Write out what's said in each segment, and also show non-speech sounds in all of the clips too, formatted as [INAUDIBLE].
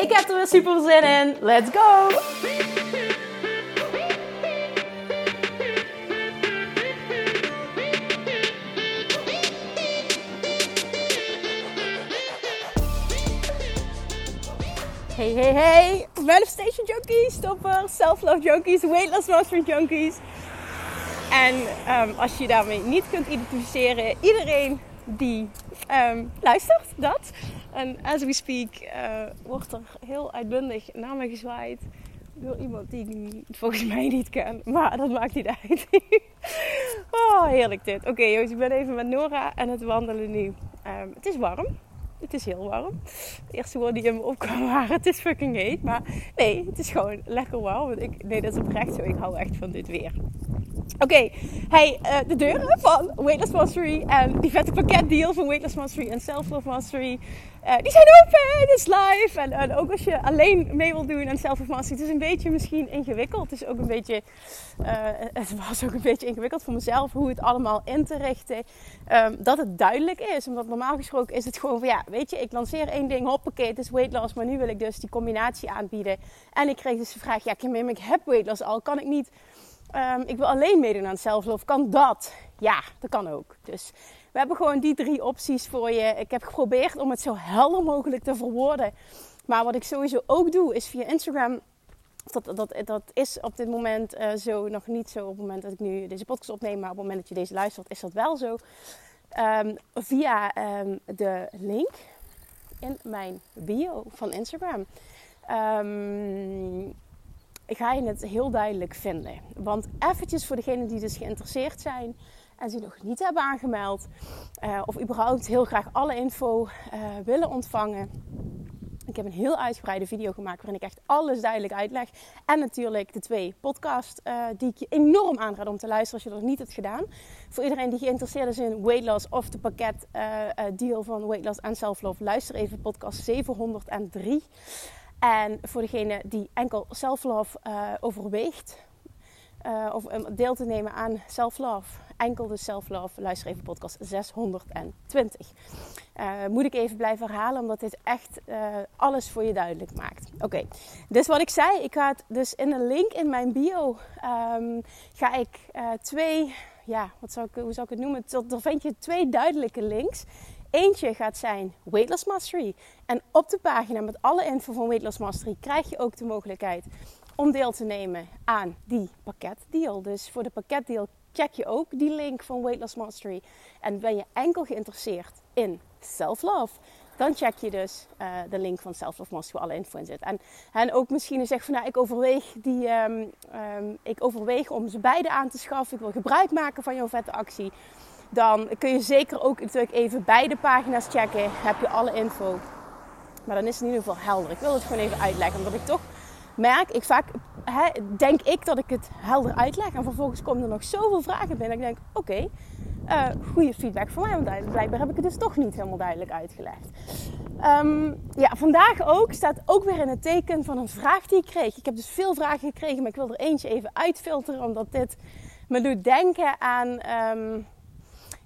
Ik heb er weer super zin in. Let's go! Hey, hey, hey! Manifestation junkies, stoppers, self-love junkies, weight loss mastery junkies. En um, als je daarmee niet kunt identificeren, iedereen die um, luistert, dat. En as we speak uh, wordt er heel uitbundig naar me gezwaaid door iemand die ik volgens mij niet ken. Maar dat maakt niet uit. [LAUGHS] oh, heerlijk dit. Oké okay, jongens, ik ben even met Nora en het wandelen nu. Um, het is warm. Het is heel warm. De eerste woorden die in me opkwamen waren: het is fucking heet. Maar nee, het is gewoon lekker warm. Want ik, nee, dat is oprecht zo. Ik hou echt van dit weer. Oké, hey, uh, de deuren van Weightless Mastery en die vette pakketdeal van Weightless Mastery en Self Love Mastery, uh, die zijn open, het is live. En, en, ook als je alleen mee wilt doen aan Mastery, het is een beetje misschien ingewikkeld. Het is ook een beetje, uh, het was ook een beetje ingewikkeld voor mezelf hoe het allemaal in te richten. Um, dat het duidelijk is, omdat normaal gesproken is het gewoon van ja, weet je, ik lanceer één ding, hoppakee, het is weight loss, maar nu wil ik dus die combinatie aanbieden. En ik kreeg dus de vraag, ja Kim, ik heb weight loss al, kan ik niet Um, ik wil alleen meedoen aan zelflof. Kan dat? Ja, dat kan ook. Dus we hebben gewoon die drie opties voor je. Ik heb geprobeerd om het zo helder mogelijk te verwoorden. Maar wat ik sowieso ook doe, is via Instagram. Dat, dat, dat is op dit moment uh, zo nog niet zo. Op het moment dat ik nu deze podcast opneem, maar op het moment dat je deze luistert, is dat wel zo. Um, via um, de link in mijn bio van Instagram. Um, ga je het heel duidelijk vinden. Want eventjes voor degenen die dus geïnteresseerd zijn en zich nog niet hebben aangemeld, uh, of überhaupt heel graag alle info uh, willen ontvangen. Ik heb een heel uitgebreide video gemaakt waarin ik echt alles duidelijk uitleg. En natuurlijk de twee podcasts uh, die ik je enorm aanraad om te luisteren als je dat niet hebt gedaan. Voor iedereen die geïnteresseerd is in weight loss of de pakket deal van weight loss en self-love, luister even podcast 703. En voor degene die enkel self-love uh, overweegt, of deel te nemen aan self-love, enkel de self-love, luister even podcast 620. Uh, moet ik even blijven herhalen, omdat dit echt alles voor je duidelijk maakt. Oké, dus wat ik zei, ik ga het dus in de link in mijn bio, um, ga ik twee, ja, wat zou ik, hoe zou ik het noemen? Dan vind je twee duidelijke links Eentje gaat zijn Weightless Mastery. En op de pagina met alle info van Weightless Mastery krijg je ook de mogelijkheid om deel te nemen aan die pakketdeal. Dus voor de pakketdeal check je ook die link van Weightless Mastery. En ben je enkel geïnteresseerd in self-love, dan check je dus uh, de link van Self-Love Mastery waar alle info in zit. En, en ook misschien zeg van nou, ik overweeg, die, um, um, ik overweeg om ze beide aan te schaffen. Ik wil gebruik maken van jouw vette actie dan kun je zeker ook natuurlijk even beide pagina's checken. Heb je alle info. Maar dan is het in ieder geval helder. Ik wil het gewoon even uitleggen. Omdat ik toch merk, ik vaak hè, denk ik dat ik het helder uitleg. En vervolgens komen er nog zoveel vragen binnen. Ik denk, oké, uh, goede feedback voor mij. Want blijkbaar heb ik het dus toch niet helemaal duidelijk uitgelegd. Um, ja, vandaag ook staat ook weer in het teken van een vraag die ik kreeg. Ik heb dus veel vragen gekregen, maar ik wil er eentje even uitfilteren. Omdat dit me doet denken aan... Um,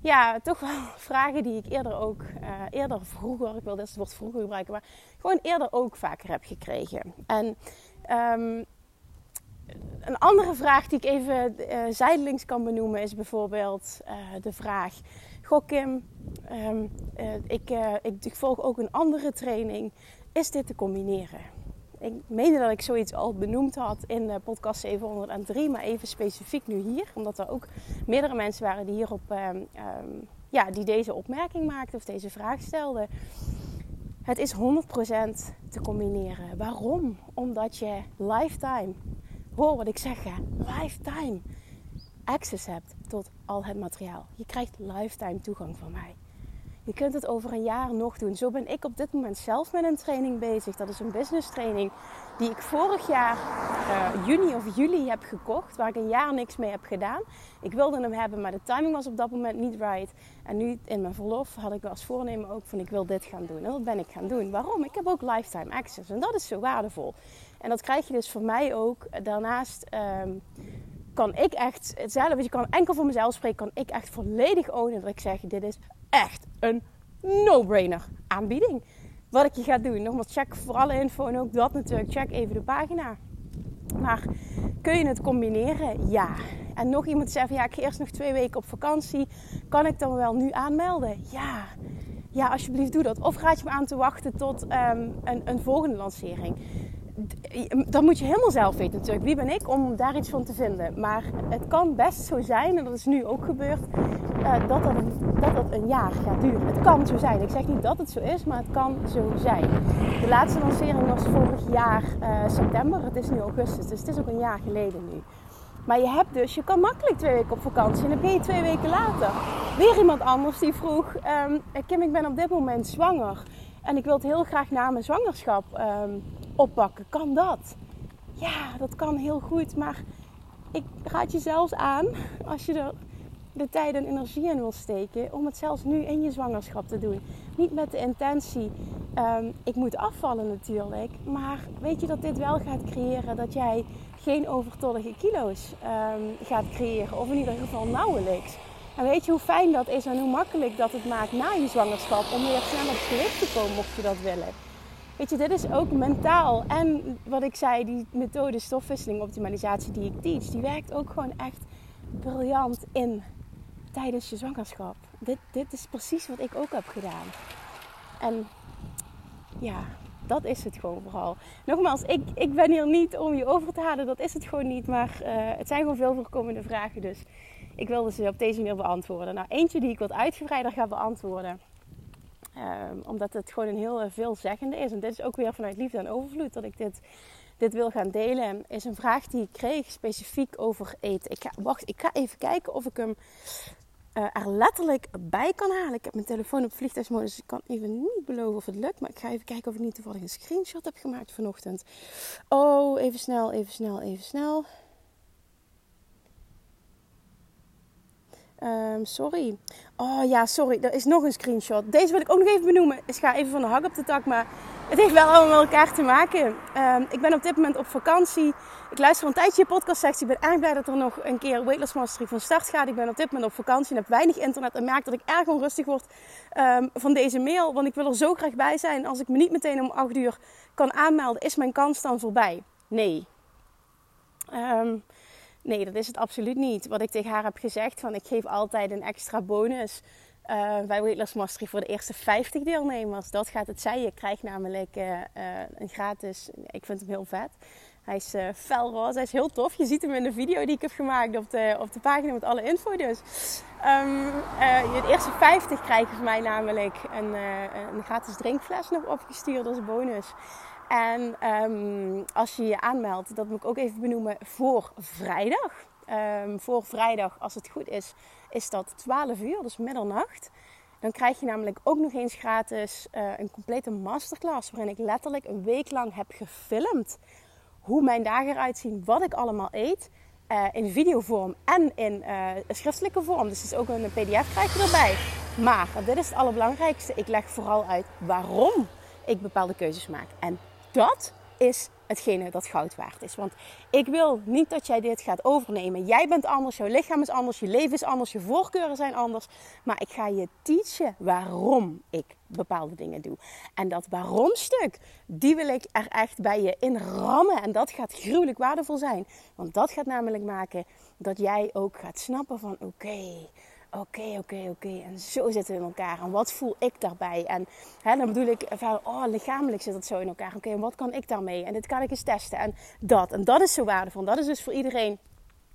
ja, toch wel [LAUGHS] vragen die ik eerder ook, uh, eerder vroeger, ik wil dit woord vroeger gebruiken, maar gewoon eerder ook vaker heb gekregen. En um, een andere vraag die ik even uh, zijdelings kan benoemen is bijvoorbeeld uh, de vraag: Goh, Kim, um, ik, ik, ik volg ook een andere training. Is dit te combineren? Ik meende dat ik zoiets al benoemd had in de podcast 703, maar even specifiek nu hier, omdat er ook meerdere mensen waren die hierop, um, ja, die deze opmerking maakten of deze vraag stelden. Het is 100% te combineren. Waarom? Omdat je lifetime, hoor wat ik zeg, lifetime access hebt tot al het materiaal. Je krijgt lifetime toegang van mij. Je kunt het over een jaar nog doen. Zo ben ik op dit moment zelf met een training bezig. Dat is een business training die ik vorig jaar uh, juni of juli heb gekocht. Waar ik een jaar niks mee heb gedaan. Ik wilde hem hebben, maar de timing was op dat moment niet right. En nu in mijn verlof had ik als voornemen ook van ik wil dit gaan doen. En dat ben ik gaan doen. Waarom? Ik heb ook lifetime access. En dat is zo waardevol. En dat krijg je dus voor mij ook. Daarnaast... Um, kan ik echt hetzelfde, je kan enkel voor mezelf spreken, kan ik echt volledig ownen dat ik zeg: dit is echt een no-brainer aanbieding. Wat ik je ga doen. Nogmaals, check voor alle info en ook dat natuurlijk. Check even de pagina. Maar kun je het combineren? Ja. En nog iemand zegt: ja, ik ga eerst nog twee weken op vakantie. Kan ik dan wel nu aanmelden? Ja. Ja, alsjeblieft doe dat. Of raad je me aan te wachten tot um, een, een volgende lancering dat moet je helemaal zelf weten natuurlijk. Wie ben ik om daar iets van te vinden? Maar het kan best zo zijn, en dat is nu ook gebeurd, uh, dat, dat, een, dat dat een jaar gaat duren. Het kan zo zijn. Ik zeg niet dat het zo is, maar het kan zo zijn. De laatste lancering was vorig jaar uh, september. Het is nu augustus, dus het is ook een jaar geleden nu. Maar je hebt dus, je kan makkelijk twee weken op vakantie en dan ben je twee weken later. Weer iemand anders die vroeg, um, Kim, ik ben op dit moment zwanger. En ik wil het heel graag na mijn zwangerschap um, oppakken. Kan dat? Ja, dat kan heel goed. Maar ik raad je zelfs aan, als je er de tijd en energie in wil steken, om het zelfs nu in je zwangerschap te doen. Niet met de intentie, um, ik moet afvallen natuurlijk. Maar weet je dat dit wel gaat creëren dat jij geen overtollige kilo's um, gaat creëren. Of in ieder geval nauwelijks. En weet je hoe fijn dat is en hoe makkelijk dat het maakt na je zwangerschap om weer snel op gewicht te komen mocht je dat willen. Weet je, dit is ook mentaal. En wat ik zei, die methode stofwisseling optimalisatie die ik teach, die werkt ook gewoon echt briljant in tijdens je zwangerschap. Dit, dit is precies wat ik ook heb gedaan. En ja, dat is het gewoon vooral. Nogmaals, ik, ik ben hier niet om je over te halen, dat is het gewoon niet. Maar uh, het zijn gewoon veel voorkomende vragen, dus ik wilde ze op deze manier beantwoorden. Nou, eentje die ik wat uitgebreider ga beantwoorden. Um, omdat het gewoon een heel veelzeggende is. En dit is ook weer vanuit liefde en overvloed dat ik dit, dit wil gaan delen. Is een vraag die ik kreeg specifiek over eten. Ik ga, wacht, ik ga even kijken of ik hem uh, er letterlijk bij kan halen. Ik heb mijn telefoon op vliegtuigsmodus, dus ik kan even niet beloven of het lukt. Maar ik ga even kijken of ik niet toevallig een screenshot heb gemaakt vanochtend. Oh, even snel, even snel, even snel. Um, sorry. Oh ja, sorry. Er is nog een screenshot. Deze wil ik ook nog even benoemen. Ik ga even van de hak op de tak, maar het heeft wel allemaal met elkaar te maken. Um, ik ben op dit moment op vakantie. Ik luister een tijdje je podcast Ik ben erg blij dat er nog een keer Weightless Mastery van start gaat. Ik ben op dit moment op vakantie en heb weinig internet. En merk dat ik erg onrustig word um, van deze mail. Want ik wil er zo graag bij zijn. Als ik me niet meteen om 8 uur kan aanmelden, is mijn kans dan voorbij? Nee. Nee, dat is het absoluut niet. Wat ik tegen haar heb gezegd, van ik geef altijd een extra bonus uh, bij Weightless Mastery voor de eerste 50 deelnemers. Dat gaat het zijn. Je krijgt namelijk uh, uh, een gratis, ik vind hem heel vet. Hij is felroze, hij is heel tof. Je ziet hem in de video die ik heb gemaakt op de, op de pagina met alle info dus. Um, de eerste 50 krijgen van mij namelijk een, een gratis drinkfles nog opgestuurd als bonus. En um, als je je aanmeldt, dat moet ik ook even benoemen, voor vrijdag. Um, voor vrijdag, als het goed is, is dat 12 uur, dus middernacht. Dan krijg je namelijk ook nog eens gratis uh, een complete masterclass. Waarin ik letterlijk een week lang heb gefilmd hoe mijn dagen eruit zien, wat ik allemaal eet. Uh, in videovorm en in uh, schriftelijke vorm. Dus het is ook een pdf krijg je erbij. Maar dit is het allerbelangrijkste. Ik leg vooral uit waarom ik bepaalde keuzes maak. En dat is hetgene dat goud waard is. Want ik wil niet dat jij dit gaat overnemen. Jij bent anders, jouw lichaam is anders, je leven is anders, je voorkeuren zijn anders. Maar ik ga je teachen waarom ik bepaalde dingen doe. En dat waarom stuk, die wil ik er echt bij je in rammen. En dat gaat gruwelijk waardevol zijn. Want dat gaat namelijk maken dat jij ook gaat snappen van oké oké, oké, oké. En zo zitten we in elkaar. En wat voel ik daarbij? En hè, dan bedoel ik van, oh, lichamelijk zit het zo in elkaar. Oké, en wat kan ik daarmee? En dit kan ik eens testen. En dat. En dat is zo waardevol. Dat is dus voor iedereen.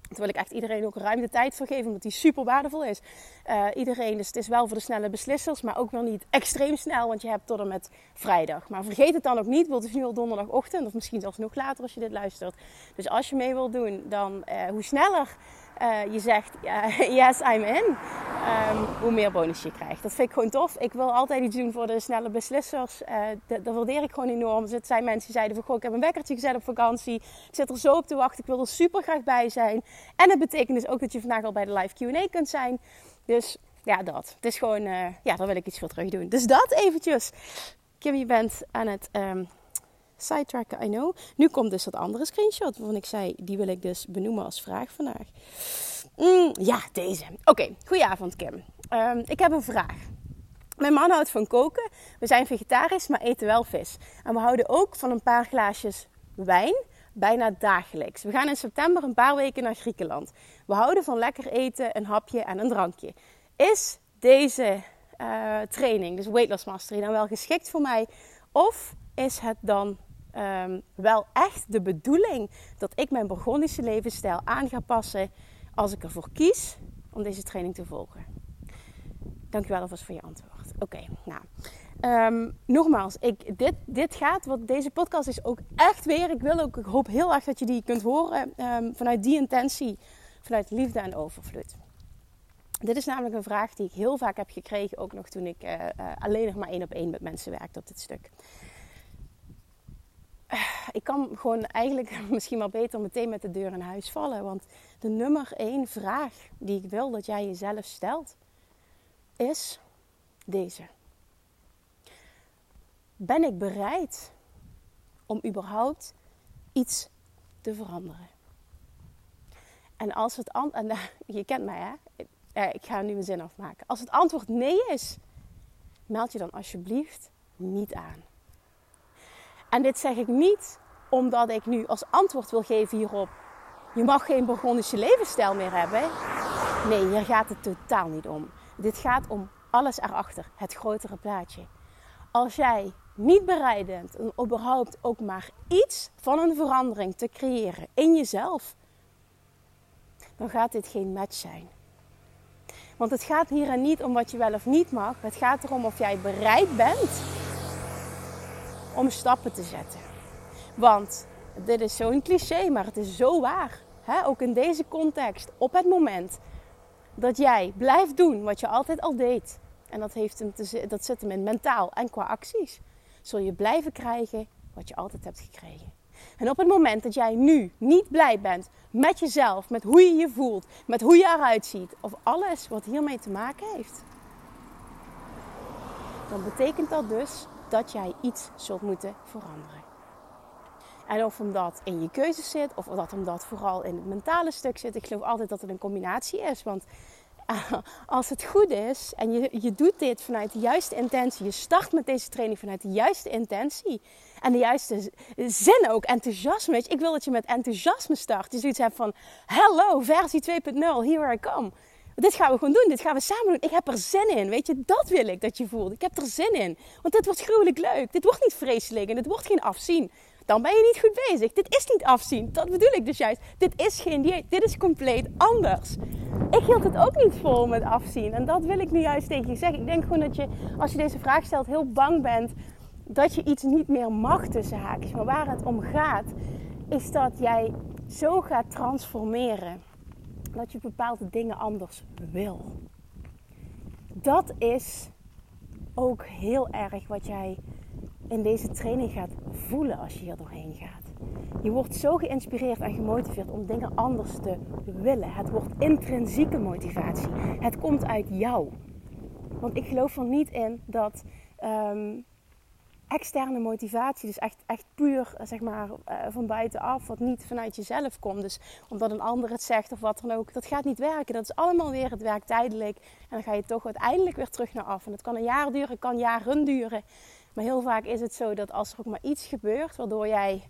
Terwijl ik echt iedereen ook ruim de tijd voor geef, omdat die super waardevol is. Uh, iedereen, dus het is wel voor de snelle beslissers, maar ook wel niet extreem snel, want je hebt tot en met vrijdag. Maar vergeet het dan ook niet, want het is nu al donderdagochtend, of misschien zelfs nog later als je dit luistert. Dus als je mee wilt doen, dan uh, hoe sneller uh, je zegt [LAUGHS] yes, I'm in, um, hoe meer bonus je krijgt. Dat vind ik gewoon tof. Ik wil altijd iets doen voor de snelle beslissers. Uh, dat, dat, waardeer ik gewoon enorm. Het zijn mensen die zeiden van, goh, ik heb een wekkertje gezet op vakantie. Ik zit er zo op te wachten. Ik wil er super graag bij zijn. En het betekent dus ook dat je vandaag al bij de live Q&A kunt zijn. Dus ja, dat. Het is gewoon, uh, ja, daar wil ik iets voor terug doen. Dus dat eventjes. Kim, je bent aan het um, sidetracken, I know. Nu komt dus dat andere screenshot waarvan ik zei, die wil ik dus benoemen als vraag vandaag. Mm, ja, deze. Oké, okay, goedenavond Kim. Um, ik heb een vraag. Mijn man houdt van koken. We zijn vegetarisch, maar eten wel vis. En we houden ook van een paar glaasjes wijn, bijna dagelijks. We gaan in september een paar weken naar Griekenland. We houden van lekker eten, een hapje en een drankje. Is deze uh, training, dus Weight Loss Mastery, dan wel geschikt voor mij? Of is het dan um, wel echt de bedoeling dat ik mijn Burgondische levensstijl aan ga passen als ik ervoor kies om deze training te volgen? Dankjewel alvast voor je antwoord. Oké, nou. Um, nogmaals, ik, dit, dit gaat, wat deze podcast is ook echt weer. Ik wil ook, ik hoop heel erg dat je die kunt horen um, vanuit die intentie, vanuit liefde en overvloed. Dit is namelijk een vraag die ik heel vaak heb gekregen, ook nog toen ik uh, uh, alleen nog maar één op één met mensen werkte op dit stuk. Ik kan gewoon eigenlijk [LAUGHS] misschien wel beter meteen met de deur in huis vallen. Want de nummer één vraag die ik wil dat jij jezelf stelt, is deze. Ben ik bereid om überhaupt iets te veranderen? En als het antwoord, [LAUGHS] je kent mij hè, ik ga nu mijn zin afmaken. Als het antwoord nee is, meld je dan alsjeblieft niet aan. En dit zeg ik niet omdat ik nu als antwoord wil geven hierop: je mag geen Burgondische levensstijl meer hebben. Nee, hier gaat het totaal niet om. Dit gaat om alles erachter, het grotere plaatje. Als jij niet bereid bent om überhaupt ook maar iets van een verandering te creëren in jezelf, dan gaat dit geen match zijn. Want het gaat hier niet om wat je wel of niet mag. Het gaat erom of jij bereid bent om stappen te zetten. Want dit is zo'n cliché, maar het is zo waar. Ook in deze context, op het moment dat jij blijft doen wat je altijd al deed. En dat, heeft hem te, dat zit hem in mentaal en qua acties. Zul je blijven krijgen wat je altijd hebt gekregen. En op het moment dat jij nu niet blij bent met jezelf, met hoe je je voelt, met hoe je eruit ziet, of alles wat hiermee te maken heeft, dan betekent dat dus dat jij iets zult moeten veranderen. En of omdat in je keuzes zit, of dat omdat vooral in het mentale stuk zit. Ik geloof altijd dat het een combinatie is. Want als het goed is en je, je doet dit vanuit de juiste intentie, je start met deze training vanuit de juiste intentie en de juiste zin ook, enthousiasme. Ik wil dat je met enthousiasme start. Je zoiets hebt van, hello, versie 2.0, here I come. Dit gaan we gewoon doen, dit gaan we samen doen. Ik heb er zin in, weet je, dat wil ik dat je voelt. Ik heb er zin in, want dit wordt gruwelijk leuk. Dit wordt niet vreselijk en dit wordt geen afzien dan ben je niet goed bezig. Dit is niet afzien. Dat bedoel ik dus juist. Dit is geen dieet. Dit is compleet anders. Ik hield het ook niet vol met afzien. En dat wil ik nu juist tegen je zeggen. Ik denk gewoon dat je, als je deze vraag stelt, heel bang bent dat je iets niet meer mag tussen haakjes. Maar waar het om gaat, is dat jij zo gaat transformeren dat je bepaalde dingen anders wil. Dat is ook heel erg wat jij in deze training gaat voelen als je hier doorheen gaat. Je wordt zo geïnspireerd en gemotiveerd om dingen anders te willen. Het wordt intrinsieke motivatie. Het komt uit jou. Want ik geloof er niet in dat um, externe motivatie, dus echt, echt puur zeg maar, uh, van buitenaf, wat niet vanuit jezelf komt. Dus omdat een ander het zegt of wat dan ook, dat gaat niet werken. Dat is allemaal weer, het werkt tijdelijk. En dan ga je toch uiteindelijk weer terug naar af. En dat kan een jaar duren, kan jaren duren. Maar heel vaak is het zo dat als er ook maar iets gebeurt waardoor jij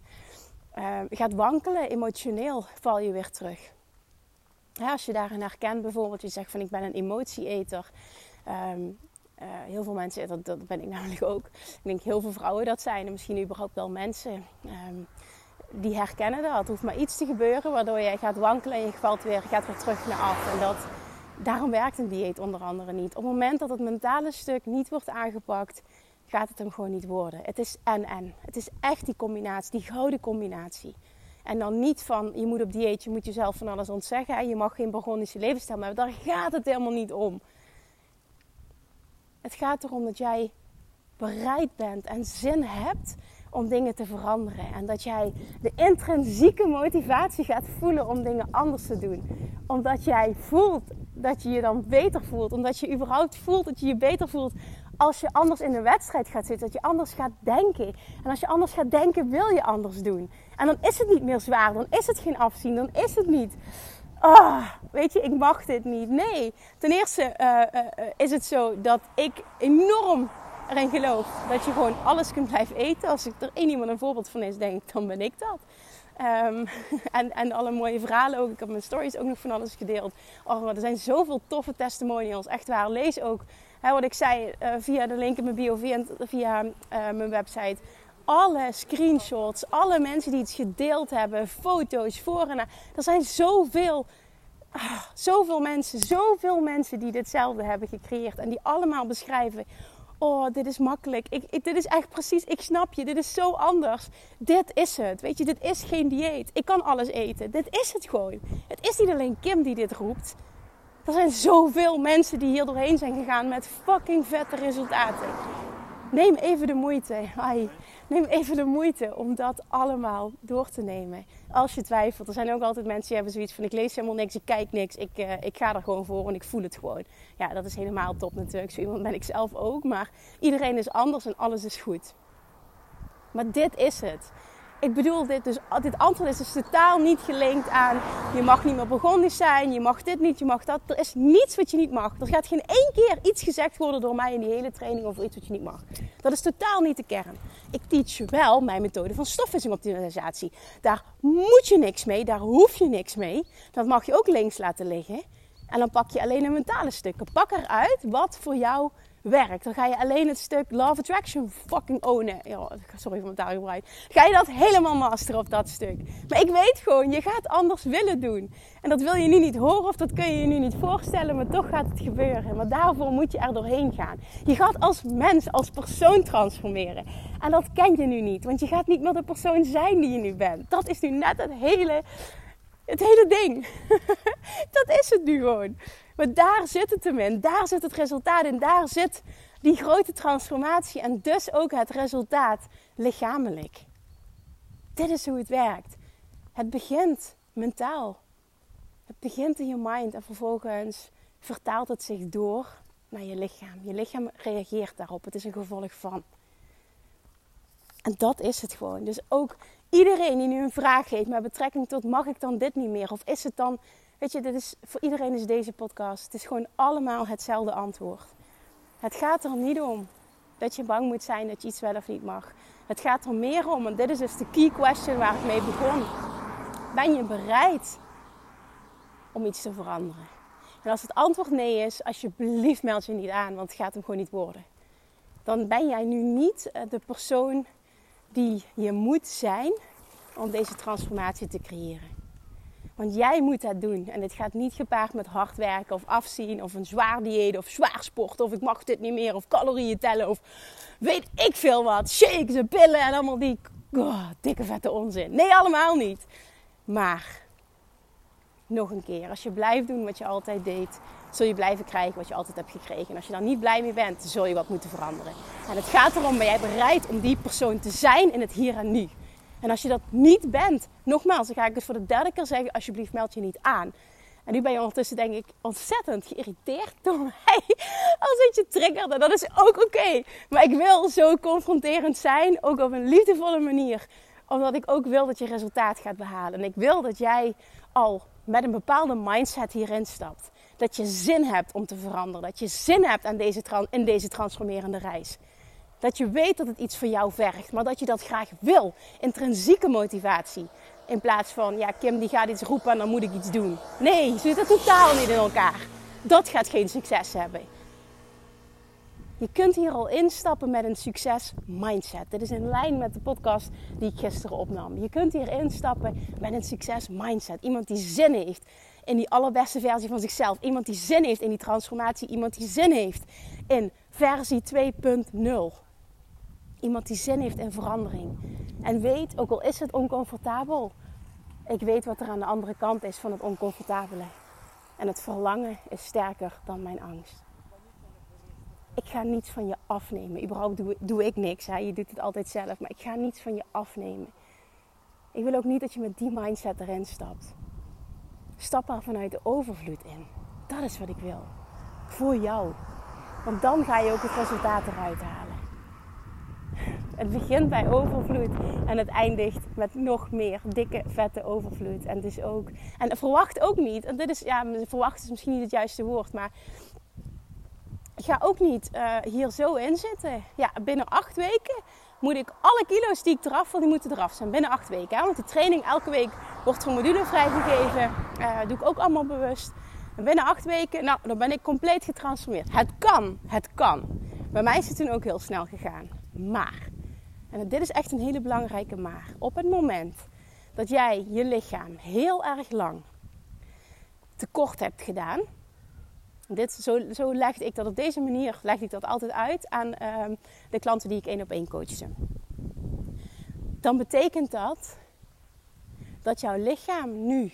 uh, gaat wankelen, emotioneel val je weer terug. als je daarin herkent, bijvoorbeeld, je zegt van ik ben een emotieeter. Um, uh, heel veel mensen, dat, dat, ben ik [LAUGHS] namelijk ook. Ik denk heel veel vrouwen dat zijn, en misschien überhaupt wel mensen. Um, die herkennen dat. Er hoeft maar iets te gebeuren waardoor je gaat wankelen en je valt weer, gaat weer terug naar af. En dat, daarom werkt een dieet onder andere niet. Op het moment dat het mentale stuk niet wordt aangepakt, gaat het hem gewoon niet worden. Het is en en. Het is echt die combinatie, die gouden combinatie. En dan niet van je moet op dieet, je moet jezelf van alles ontzeggen. Je mag geen Burgondische levensstijl hebben. Daar gaat het helemaal niet om. Het gaat erom dat jij bereid bent en zin hebt om dingen te veranderen. En dat jij de intrinsieke motivatie gaat voelen om dingen anders te doen. Omdat jij voelt dat je je dan beter voelt. Omdat je überhaupt voelt dat je je beter voelt als je anders in de wedstrijd gaat zitten. Dat je anders gaat denken. En als je anders gaat denken, wil je anders doen. En dan is het niet meer zwaar. Dan is het geen afzien. Dan is het niet. Oh, weet je, ik mag dit niet. Nee, ten eerste uh, uh, is het zo dat ik enorm erin geloof dat je gewoon alles kunt blijven eten. Als ik er één iemand een voorbeeld van is, denk dan ben ik dat. Um, [LAUGHS] en, en alle mooie verhalen ook. Ik heb mijn stories ook nog van alles gedeeld. Oh, er zijn zoveel toffe testimonials. Echt waar. Lees ook hè, wat ik zei via de link in mijn bio, via, via mijn website. Alle screenshots, alle mensen die iets gedeeld hebben, foto's voor en na. Er zijn zoveel, ah, zoveel mensen, zoveel mensen die ditzelfde hebben gecreëerd. En die allemaal beschrijven oh, dit is makkelijk. Ik, ik, dit is echt precies, ik snap je, dit is zo anders. Dit is het. Weet je, dit is geen dieet. Ik kan alles eten. Dit is het gewoon. Het is niet alleen Kim die dit roept. Er zijn zoveel mensen die hier doorheen zijn gegaan met fucking vette resultaten. Neem even de moeite. Ai, neem even de moeite om dat allemaal door te nemen. Als je twijfelt. Er zijn ook altijd mensen die hebben zoiets van ik lees helemaal niks, ik kijk niks. Ik, uh, ik ga er gewoon voor en ik voel het gewoon. Ja, dat is helemaal top natuurlijk. Zo iemand ben ik zelf ook. Maar iedereen is anders en alles is goed. Maar dit is het ik bedoel, dit, dus, dit antwoord is dus totaal niet gelinkt aan je mag niet meer begonnen zijn, je mag dit niet, je mag dat. Er is niets wat je niet mag. Er gaat geen één keer iets gezegd worden door mij in die hele training over iets wat je niet mag. Dat is totaal niet de kern. Ik teach je wel mijn methode van stofwissingoptimalisatie. Daar moet je niks mee, daar hoef je niks mee. Dat mag je ook links laten liggen. En dan pak je alleen de mentale stukken. Pak eruit wat voor jou werkt. Dan ga je alleen het stuk Love Attraction fucking ownen. Sorry voor mijn taalgebruik. Ga je dat helemaal masteren op dat stuk. Maar ik weet gewoon, je gaat anders willen doen. En dat wil je nu niet horen of dat kun je je nu niet voorstellen, maar toch gaat het gebeuren. Maar daarvoor moet je er doorheen gaan. Je gaat als mens, als persoon transformeren. En dat ken je nu niet, want je gaat niet meer de persoon zijn die je nu bent. Dat is nu net het hele, het hele ding. [LAUGHS] dat is het nu gewoon. Maar daar zit het hem in. Daar zit het resultaat in. Daar zit die grote transformatie. En dus ook het resultaat lichamelijk. Dit is hoe het werkt. Het begint mentaal. Het begint in je mind en vervolgens vertaalt het zich door naar je lichaam. Je lichaam reageert daarop. Het is een gevolg van. En dat is het gewoon. Dus ook iedereen die nu een vraag heeft met betrekking tot mag ik dan dit niet meer? Of is het dan Weet je, dit is, voor iedereen is deze podcast. Het is gewoon allemaal hetzelfde antwoord. Het gaat er niet om dat je bang moet zijn dat je iets wel of niet mag. Het gaat er meer om, en dit is dus de key question waar ik mee begon. Ben je bereid om iets te veranderen? En als het antwoord nee is, alsjeblieft meld je niet aan, want het gaat hem gewoon niet worden. Dan ben jij nu niet eh, de persoon die je moet zijn om deze transformatie te creëren. Want jij moet dat doen. En dit gaat niet gepaard met hard werken of afzien of een zwaar dieet of zwaar sport of ik mag dit niet meer of calorieën tellen of weet ik veel wat. Shakes en pillen en allemaal die oh, dikke vette onzin. Nee, allemaal niet. Maar nog een keer, als je blijft doen wat je altijd deed, zul je blijven krijgen wat je altijd hebt gekregen. En als je daar niet blij mee bent, zul je wat moeten veranderen. En het gaat erom, ben jij bereid om die persoon te zijn in het hier en nu? En als je dat niet bent, nogmaals, dan ga ik het voor de derde keer zeggen: alsjeblieft, meld je niet aan. En nu ben je ondertussen, denk ik, ontzettend geïrriteerd [LAUGHS] door mij. Als het je triggert. En dat is ook oké. Maar ik wil zo confronterend zijn, ook op een liefdevolle manier. Omdat ik ook wil dat je resultaat gaat behalen. En ik wil dat jij al met een bepaalde mindset hierin stapt. Dat je zin hebt om te veranderen. Dat je zin hebt aan deze, in deze transformerende reis. Dat je weet dat het iets voor jou vergt, maar dat je dat graag wil. Intrinsieke motivatie. In plaats van, ja, Kim die gaat iets roepen en dan moet ik iets doen. Nee, ze zitten totaal niet in elkaar. Dat gaat geen succes hebben. Je kunt hier al instappen met een succes mindset. Dit is in lijn met de podcast die ik gisteren opnam. Je kunt hier instappen met een succes mindset. Iemand die zin heeft in die allerbeste versie van zichzelf. Iemand die zin heeft in die transformatie. Iemand die zin heeft in versie 2.0. Iemand die zin heeft in verandering. En weet, ook al is het oncomfortabel, Ik weet wat er aan de andere kant is van het oncomfortabele. En het verlangen is sterker dan mijn angst. Ik ga niets van je afnemen. Überhaupt doe, doe ik niks. Hè? Je doet het altijd zelf. Maar ik ga niets van je afnemen. Ik wil ook niet dat je met die mindset erin stapt. Stap er vanuit de overvloed in. Dat is wat ik wil. Voor jou. Want dan ga je ook het resultaat eruit halen. Het begint bij overvloed en het eindigt met nog meer dikke, vette overvloed. En dus ook, en verwacht ook niet, en dit is, ja, verwacht is misschien niet het juiste woord, maar ga ook niet uh, hier zo in zitten. Ja, binnen acht weken moet ik alle kilo's die ik eraf wil, die moeten eraf zijn. Binnen acht weken. Want de training elke week wordt zo'n module vrijgegeven. Uh, doe ik ook allemaal bewust. En binnen acht weken, nou, dan ben ik compleet getransformeerd. Het kan, het kan. Bij mij is het toen ook heel snel gegaan. Maar, en dit is echt een hele belangrijke maar. Op het moment dat jij je lichaam heel erg lang tekort hebt gedaan. Dit, zo, zo legde ik dat op deze manier leg ik dat altijd uit aan ehm, de klanten die ik één op één coachte. Dan betekent dat dat jouw lichaam nu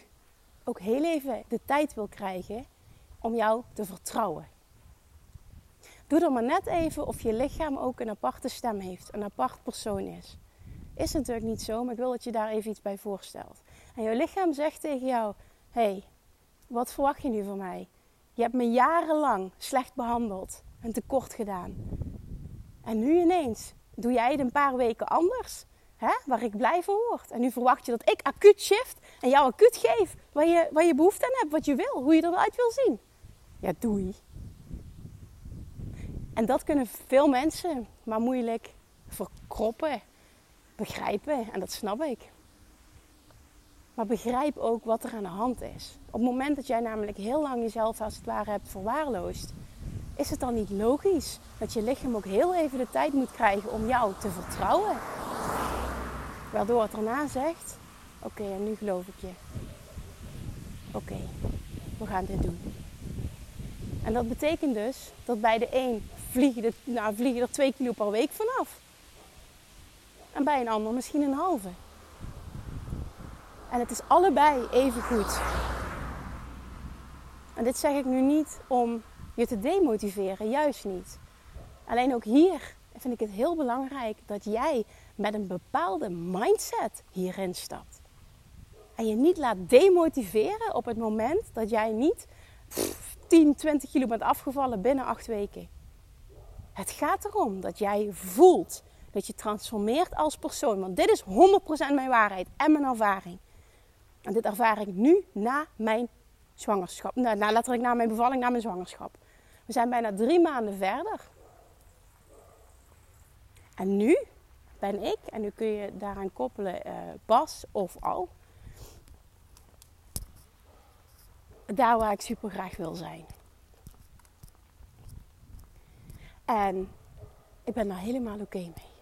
ook heel even de tijd wil krijgen om jou te vertrouwen. Doe dan maar net even of je lichaam ook een aparte stem heeft, een apart persoon is. Is natuurlijk niet zo, maar ik wil dat je daar even iets bij voorstelt. En jouw lichaam zegt tegen jou: hey, wat verwacht je nu van mij? Je hebt me jarenlang slecht behandeld en tekort gedaan. En nu ineens doe jij het een paar weken anders, hè? waar ik blij van word. En nu verwacht je dat ik acuut shift en jou acuut geef waar je, waar je behoefte aan hebt, wat je wil, hoe je eruit wil zien. Ja, doei. En dat kunnen veel mensen maar moeilijk verkroppen, begrijpen. En dat snap ik. Maar begrijp ook wat er aan de hand is. Op het moment dat jij namelijk heel lang jezelf als het ware hebt verwaarloosd, is het dan niet logisch dat je lichaam ook heel even de tijd moet krijgen om jou te vertrouwen? Waardoor het daarna zegt: Oké, en nu geloof ik je. Oké, we gaan dit doen. En dat betekent dus dat bij de een vliegen er, nou, vliegen er twee kilo per week vanaf. En bij een ander misschien een halve. En het is allebei even goed. En dit zeg ik nu niet om je te demotiveren, juist niet. Alleen ook hier vind ik het heel belangrijk dat jij met een bepaalde mindset hierin stapt. En je niet laat demotiveren op het moment dat jij niet 10, 20 kilo bent afgevallen binnen 8 weken. Het gaat erom dat jij voelt dat je transformeert als persoon. Want dit is 100% mijn waarheid en mijn ervaring. En dit ervaar ik nu na mijn zwangerschap. Nou, nou, letterlijk na mijn bevalling, na mijn zwangerschap. We zijn bijna drie maanden verder. En nu ben ik, en nu kun je daaraan koppelen uh, Bas of al. Daar waar ik super graag wil zijn. En ik ben daar helemaal oké mee.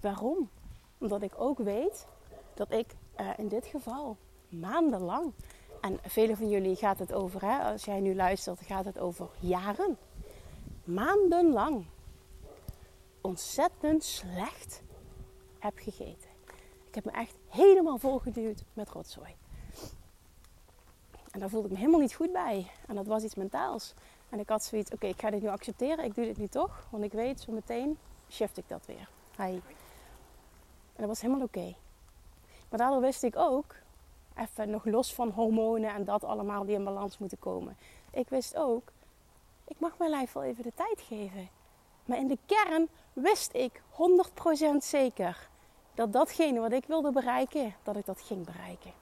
Waarom? Omdat ik ook weet dat ik uh, in dit geval maandenlang, en vele van jullie gaat het over, hè, als jij nu luistert, gaat het over jaren, maandenlang ontzettend slecht heb gegeten. Ik heb me echt helemaal volgeduwd met rotzooi. En daar voelde ik me helemaal niet goed bij. En dat was iets mentaals. En ik had zoiets, oké, ik ga dit nu accepteren. Ik doe dit nu toch. Want ik weet, zo meteen shift ik dat weer. Hi. En dat was helemaal oké. Maar daardoor wist ik ook, even nog los van hormonen en dat allemaal die in balans moeten komen. Ik wist ook, ik mag mijn lijf wel even de tijd geven. Maar in de kern wist ik 100% zeker dat datgene wat ik wilde bereiken, dat ik dat ging bereiken.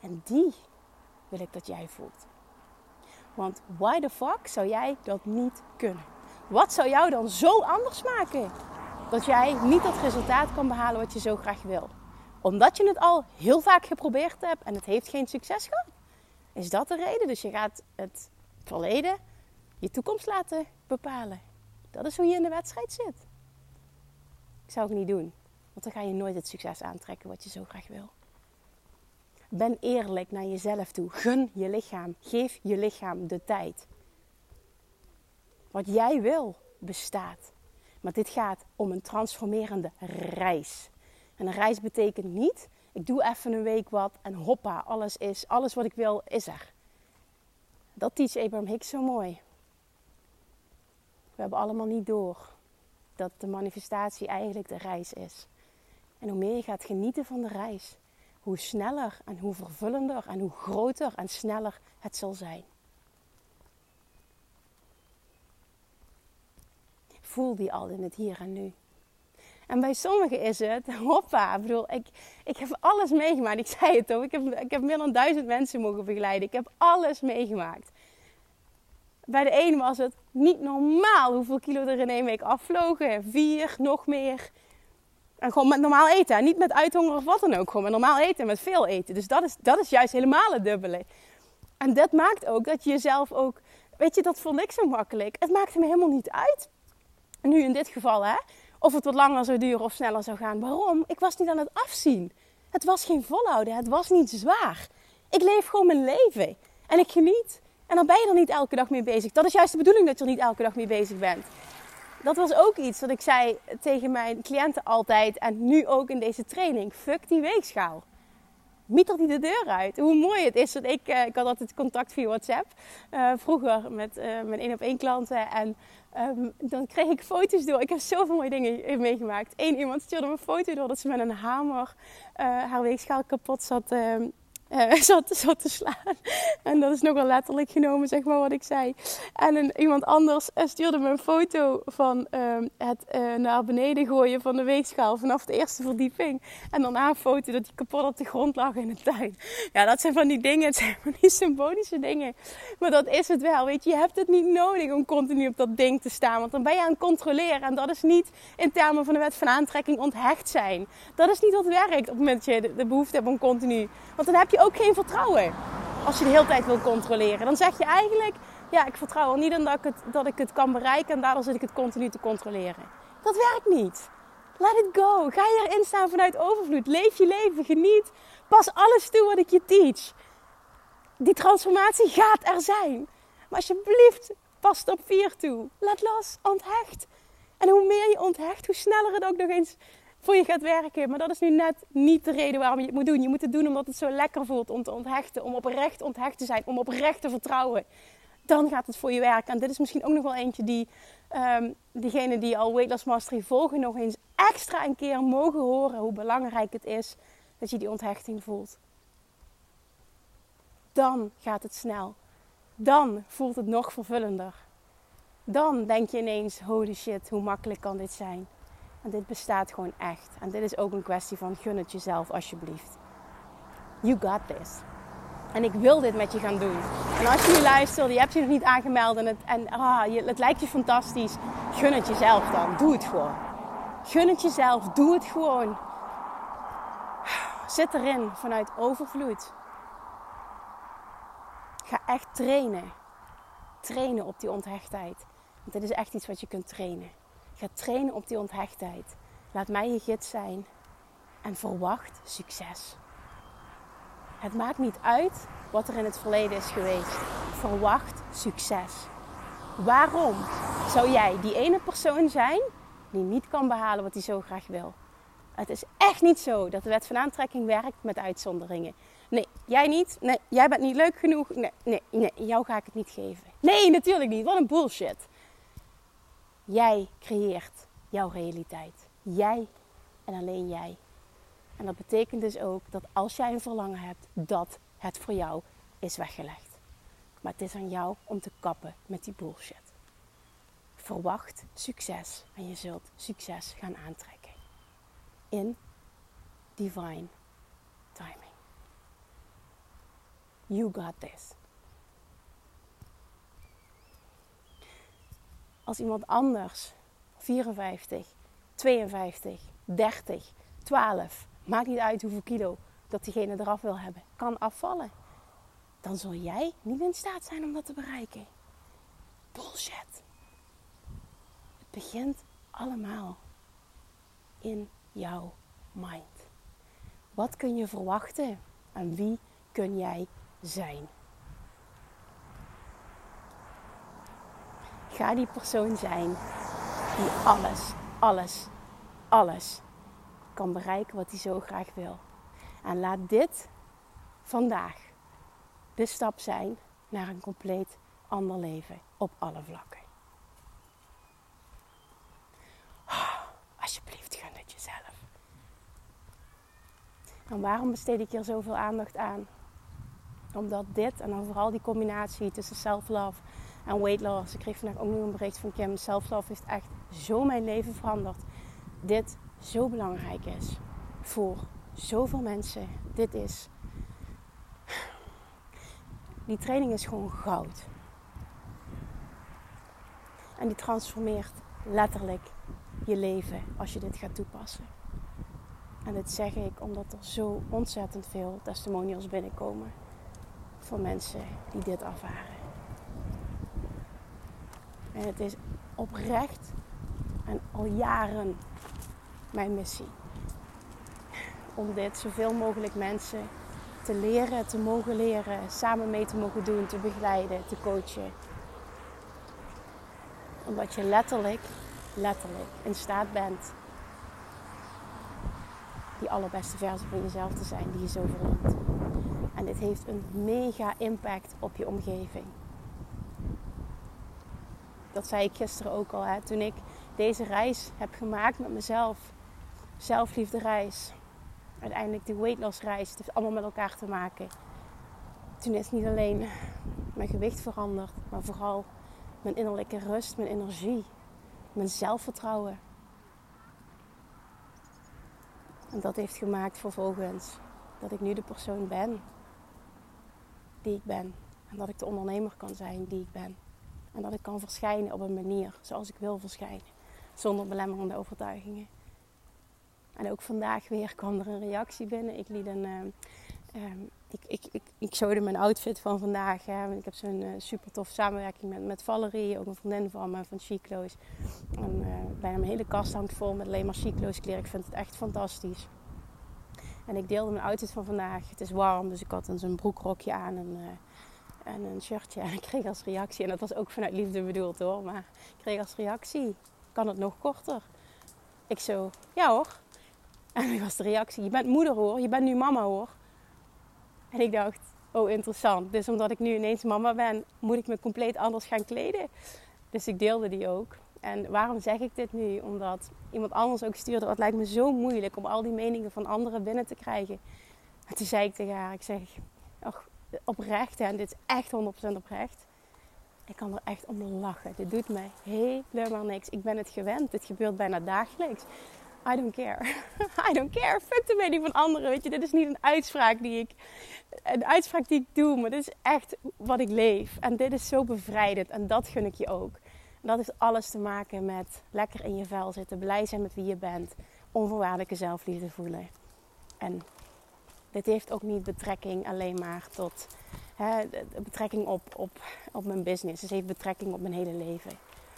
En die wil ik dat jij voelt. Want why the fuck zou jij dat niet kunnen? Wat zou jou dan zo anders maken dat jij niet dat resultaat kan behalen wat je zo graag wil? Omdat je het al heel vaak geprobeerd hebt en het heeft geen succes gehad? Is dat de reden? Dus je gaat het verleden je toekomst laten bepalen. Dat is hoe je in de wedstrijd zit. Ik zou het niet doen, want dan ga je nooit het succes aantrekken wat je zo graag wil. Ben eerlijk naar jezelf toe. Gun je lichaam. Geef je lichaam de tijd. Wat jij wil bestaat. Maar dit gaat om een transformerende reis. En een reis betekent niet, Ik doe even een week wat en hoppa, alles is, alles wat ik wil is er. Dat teach Abraham Hicks zo mooi. We hebben allemaal niet door dat de manifestatie eigenlijk de reis is. En hoe meer je gaat genieten van de reis, hoe sneller en hoe vervullender en hoe groter en sneller het zal zijn. Voel die al in het hier en nu. En bij sommigen is het, [LAUGHS] hoppa, ik bedoel, ik, ik heb alles meegemaakt. Ik zei het ook, ik heb, ik heb meer dan duizend mensen mogen begeleiden. Ik heb alles meegemaakt. Bij de een was het niet normaal hoeveel kilo er in één week afvlogen. Vier, nog meer. En gewoon met normaal eten. Niet met uithonger of wat dan ook. Gewoon met normaal eten, met veel eten. Dus dat is, dat is juist helemaal het dubbele. En dat maakt ook dat je jezelf ook... Weet je, dat vond ik zo makkelijk. Het maakte me helemaal niet uit. Nu in dit geval, hè. Of het wat langer zou duren of sneller zou gaan. Waarom? Ik was niet aan het afzien. Het was geen volhouden. Het was niet zwaar. Ik leef gewoon mijn leven. En ik geniet. En dan ben je er niet elke dag mee bezig. Dat is juist de bedoeling dat je er niet elke dag mee bezig bent. Dat was ook iets dat ik zei tegen mijn cliënten altijd. En nu ook in deze training. Fuck die weegschaal. Mieter die de deur uit. Hoe mooi het is dat ik... Uh, ik had altijd contact via WhatsApp. Uh, vroeger met uh, mijn één op één klanten. En um, dan kreeg ik foto's door. Ik heb zoveel mooie dingen meegemaakt. Eén iemand stuurde me een foto door dat ze met een hamer haar weegschaal kapot zat ehm, [LAUGHS] uh, zat, te slaan. En dat is nog wel letterlijk genomen, zeg maar, wat ik zei. En een, iemand anders uh, stuurde me een foto van uh, het uh, naar beneden gooien van de weegschaal vanaf de eerste verdieping. En daarna een foto dat hij kapot op de grond lag in de tuin. Ja, dat zijn van die dingen, [LAUGHS] het zijn van die symbolische dingen. Maar dat is het wel, weet je. Je hebt het niet nodig om continu op dat ding te staan. Want dan ben je aan het controleren. En dat is niet in termen van de wet van aantrekking onthecht zijn. Dat is niet wat werkt op het moment dat je de, de behoefte hebt om continu... Want dan heb je geen vertrouwen. Als je de hele tijd wil controleren. Dan zeg je eigenlijk, ja, ik vertrouw er niet in dat ik, het, dat ik het kan bereiken en daardoor zit ik het continu te controleren. Dat werkt niet. Let it go. Ga erin staan vanuit overvloed. Leef je leven, geniet. Pas alles toe wat ik je teach. Die transformatie gaat er zijn. Maar alsjeblieft, pas op vier toe. Laat los, onthecht. En hoe meer je onthecht, hoe sneller het ook nog eens voor je gaat werken. Maar dat is nu net niet de reden waarom je het moet doen. Je moet het doen omdat het zo lekker voelt om te onthechten. Om oprecht onthecht te zijn. Om oprecht te vertrouwen. Dan gaat het voor je werken. En dit is misschien ook nog wel eentje die um, diegenen die al Weight Mastery volgen nog eens extra een keer mogen horen. Hoe belangrijk het is dat je die onthechting voelt. Dan gaat het snel. Dan voelt het nog vervullender. Dan denk je ineens, holy shit, hoe makkelijk kan dit zijn? En dit bestaat gewoon echt. En dit is ook een kwestie van gun het jezelf alsjeblieft. You got this. En ik wil dit met je gaan doen. En als je nu luistert, je hebt je nog niet aangemeld en, het, en ah, je, het lijkt je fantastisch. Gun het jezelf dan. Doe het gewoon. Gun het jezelf. Doe het gewoon. Zit erin vanuit overvloed. Ga echt trainen. Trainen op die onthechtheid. Want dit is echt iets wat je kunt trainen. Ga trainen op die onthechtheid. Laat mij je gids zijn. En verwacht succes. Het maakt niet uit wat er in het verleden is geweest. Verwacht succes. Waarom zou jij die ene persoon zijn die niet kan behalen wat hij zo graag wil? Het is echt niet zo dat de wet van aantrekking werkt met uitzonderingen. Nee, jij niet. Nee, jij bent niet leuk genoeg. Nee, nee, nee, jou ga ik het niet geven. Nee, natuurlijk niet. Wat een bullshit. Jij creëert jouw realiteit. Jij en alleen jij. En dat betekent dus ook dat als jij een verlangen hebt, dat het voor jou is weggelegd. Maar het is aan jou om te kappen met die bullshit. Verwacht succes en je zult succes gaan aantrekken. In divine timing. You got this. Als iemand anders 54, 52, 30, 12, maakt niet uit hoeveel kilo dat diegene eraf wil hebben, kan afvallen, dan zul jij niet in staat zijn om dat te bereiken. Bullshit. Het begint allemaal in jouw mind. Wat kun je verwachten en wie kun jij zijn? Ga die persoon zijn die alles, alles, alles kan bereiken wat hij zo graag wil. En laat dit vandaag de stap zijn naar een compleet ander leven op alle vlakken. Oh, alsjeblieft, gun het jezelf. En waarom besteed ik hier zoveel aandacht aan? Omdat dit, en dan vooral die combinatie tussen self-love en weight loss. Ik kreeg vandaag ook nog een bericht van Kim. Self-love heeft echt zo mijn leven veranderd. Dit zo belangrijk is voor zoveel mensen. Dit is. Die training is gewoon goud. En die transformeert letterlijk je leven als je dit gaat toepassen. En dit zeg ik omdat er zo ontzettend veel testimonials binnenkomen van mensen die dit ervaren. En het is oprecht en al jaren mijn missie. Om dit zoveel mogelijk mensen te leren, te mogen leren, samen mee te mogen doen, te begeleiden, te coachen. Omdat je letterlijk, letterlijk in staat bent die allerbeste versie van jezelf te zijn die je zo verdient. En dit heeft een mega impact op je omgeving. Dat zei ik gisteren ook al. Hè? Toen ik deze reis heb gemaakt met mezelf. Zelfliefde reis. Uiteindelijk de weight loss reis. Het heeft allemaal met elkaar te maken. Toen is niet alleen mijn gewicht veranderd. Maar vooral mijn innerlijke rust, mijn energie. Mijn zelfvertrouwen. En dat heeft gemaakt vervolgens dat ik nu de persoon ben die ik ben. En dat ik de ondernemer kan zijn die ik ben. En dat ik kan verschijnen op een manier zoals ik wil verschijnen. Zonder belemmerende overtuigingen. En ook vandaag weer kwam er een reactie binnen. Ik liet een. Uh, ik, ik, ik, ik showde mijn outfit van vandaag. Hè. Ik heb zo'n uh, super tof samenwerking met, met Valerie, ook een vriendin van me van Chiclo's. En uh, bijna mijn hele kast hangt vol met alleen maar Chiclo's kleren. Ik vind het echt fantastisch. En ik deelde mijn outfit van vandaag. Het is warm, dus ik had een zo'n broekrokje aan en, en een shirtje. [LAUGHS] En ik kreeg als reactie, en dat was ook vanuit liefde bedoeld hoor, maar ik kreeg als reactie: kan het nog korter? Ik zo, ja hoor. [LAUGHS] En dan was de reactie: je bent moeder hoor, je bent nu mama hoor. En ik dacht: oh interessant. Dus omdat ik nu ineens mama ben, moet ik me compleet anders gaan kleden. Dus ik deelde die ook. En waarom zeg ik dit nu? Omdat iemand anders ook stuurde: Het lijkt me zo moeilijk om al die meningen van anderen binnen te krijgen. En toen zei ik tegen haar: Ik zeg, oprecht, en dit is echt 100% oprecht. Ik kan er echt om lachen. Dit doet mij helemaal niks. Ik ben het gewend. Dit gebeurt bijna dagelijks. I don't care. [LAUGHS] I don't care. Fuck de mening van anderen. Weet je, dit is niet een uitspraak die ik, een uitspraak die ik doe, maar dit is echt wat ik leef. En dit is zo bevrijdend. En dat gun ik je ook dat heeft alles te maken met lekker in je vel zitten, blij zijn met wie je bent, onvoorwaardelijke zelfliefde voelen. En dit heeft ook niet betrekking alleen maar tot hè, betrekking op, op, op mijn business. Het heeft betrekking op mijn hele leven.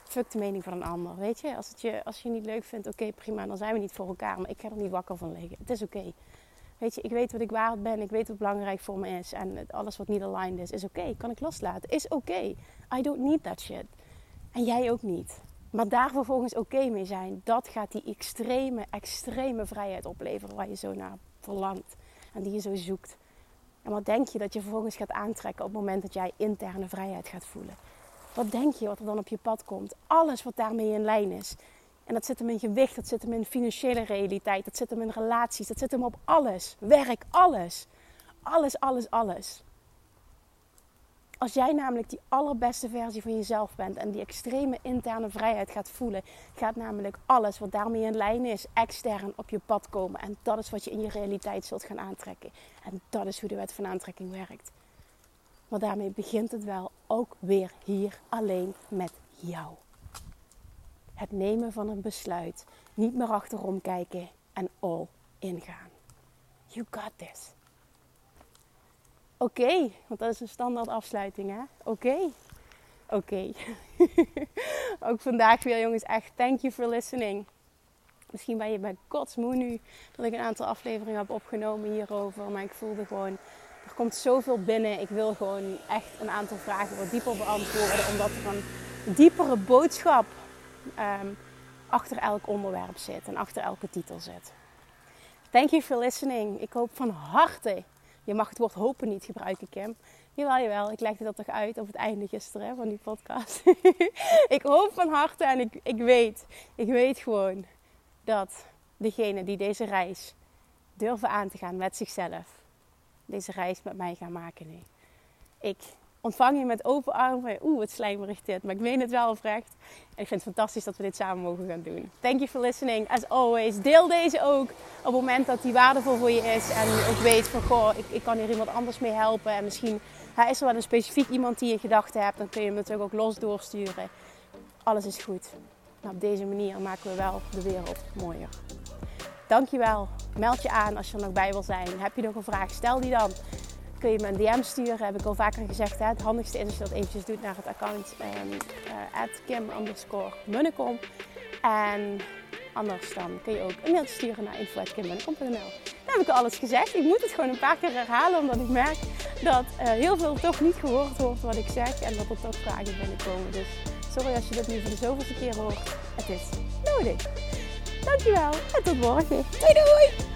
Fuck de mening van een ander. Weet je, als, het je, als je niet leuk vindt, oké, prima, dan zijn we niet voor elkaar. Maar ik ga er niet wakker van liggen. Het is oké. Weet je, ik weet wat ik waard ben. Ik weet wat belangrijk voor me is. En alles wat niet aligned is, is oké. Kan ik loslaten? Is oké. I don't need that shit. En jij ook niet. Maar daar vervolgens oké mee zijn, dat gaat die extreme, extreme vrijheid opleveren waar je zo naar verlangt en die je zo zoekt. En wat denk je dat je vervolgens gaat aantrekken op het moment dat jij interne vrijheid gaat voelen? Wat denk je wat er dan op je pad komt? Alles wat daarmee in lijn is. En dat zit hem in gewicht, dat zit hem in financiële realiteit, dat zit hem in relaties, dat zit hem op alles. Werk, alles. Alles, alles, alles. Als jij namelijk die allerbeste versie van jezelf bent en die extreme interne vrijheid gaat voelen, gaat namelijk alles wat daarmee in lijn is, extern op je pad komen. En dat is wat je in je realiteit zult gaan aantrekken. En dat is hoe de wet van aantrekking werkt. Maar daarmee begint het wel ook weer hier alleen met jou. Het nemen van een besluit, niet meer achterom kijken en all ingaan. You got this. Oké, want dat is een standaard afsluiting, hè? Oké. Oké. [LAUGHS] Ook vandaag weer, jongens, echt thank you for listening. Misschien ben je bij kotsmoe nu dat ik een aantal afleveringen heb opgenomen hierover. Maar ik voelde gewoon, er komt zoveel binnen. Ik wil gewoon echt een aantal vragen wat dieper beantwoorden. Omdat er een diepere boodschap um, achter elk onderwerp zit en achter elke titel zit. Thank you for listening. Ik hoop van harte. Je mag het woord hopen niet gebruiken, Kim. Jawel, jawel. Ik legde dat toch uit op het einde gisteren van die podcast. [LAUGHS] ik hoop van harte en ik, ik weet, ik weet gewoon dat degene die deze reis durven aan te gaan met zichzelf, deze reis met mij gaan maken. Ik ontvang je met open armen. Oeh, wat slijmerig dit. Maar ik meen het wel oprecht. En ik vind het fantastisch dat we dit samen mogen gaan doen. Thank you for listening. As always. Deel deze ook op het moment dat die waardevol voor je is. En je ook weet van, goh, ik, ik kan hier iemand anders mee helpen. En misschien hij is er wel een specifiek iemand die je gedachten hebt. Dan kun je hem natuurlijk ook los doorsturen. Alles is goed. Op deze manier maken we wel de wereld mooier. Dankjewel. Meld je aan als je er nog bij wil zijn. Heb je nog een vraag? Stel die dan kun je me een DM sturen. Heb ik al vaker gezegd. Hè? Het handigste is als je dat eventjes doet naar het account um, uh. En anders dan kun je ook een mailtje sturen naar info.kimmunnekom.nl. Dan heb ik al alles gezegd. Ik moet het gewoon een paar keer herhalen. Omdat ik merk dat uh, heel veel toch niet gehoord wordt wat ik zeg. En dat er toch vragen binnenkomen. Dus sorry als je dit nu voor de zoveelste keer hoort. Het is nodig. Dankjewel en tot morgen. Doei doei!